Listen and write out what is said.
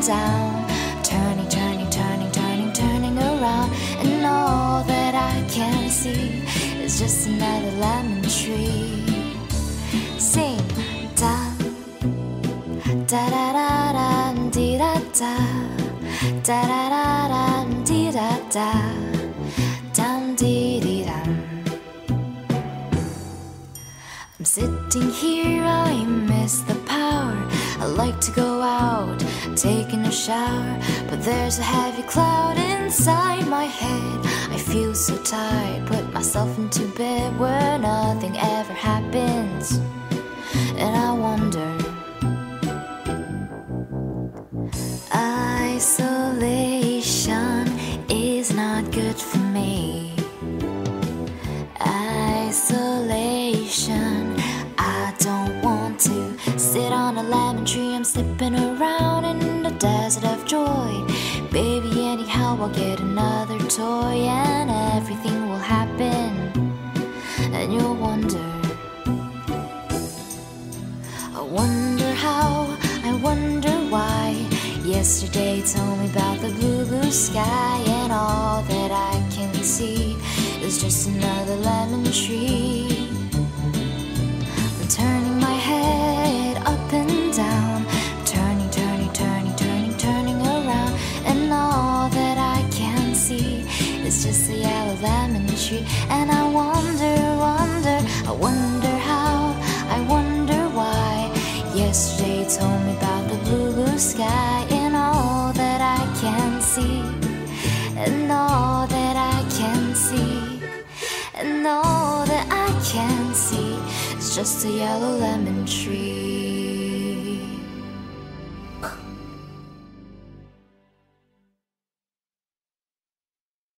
And down, turning, turning, turning, turning, turning around, and all that I can see is just another lemon tree. Sing, da, da da da da, dee da da, da da da da, dee da da, dum dee dee. I'm sitting here, I miss the power. I like to go out, a shower, but there's a heavy cloud inside my head. I feel so tired, put myself into bed where nothing ever happens, lemon tree. I'm slipping around in the desert of joy. Baby, anyhow, I'll get another toy and everything will happen. And you'll wonder. I wonder how, I wonder why. Yesterday told me about the blue, blue sky, and all that I can see is just another lemon tree. Is just a yellow lemon tree. And I wonder, wonder, I wonder how, I wonder why. Yesterday told me about the blue, blue sky, and all that I can see, and all that I can see, and all that I can see It's just a yellow lemon tree.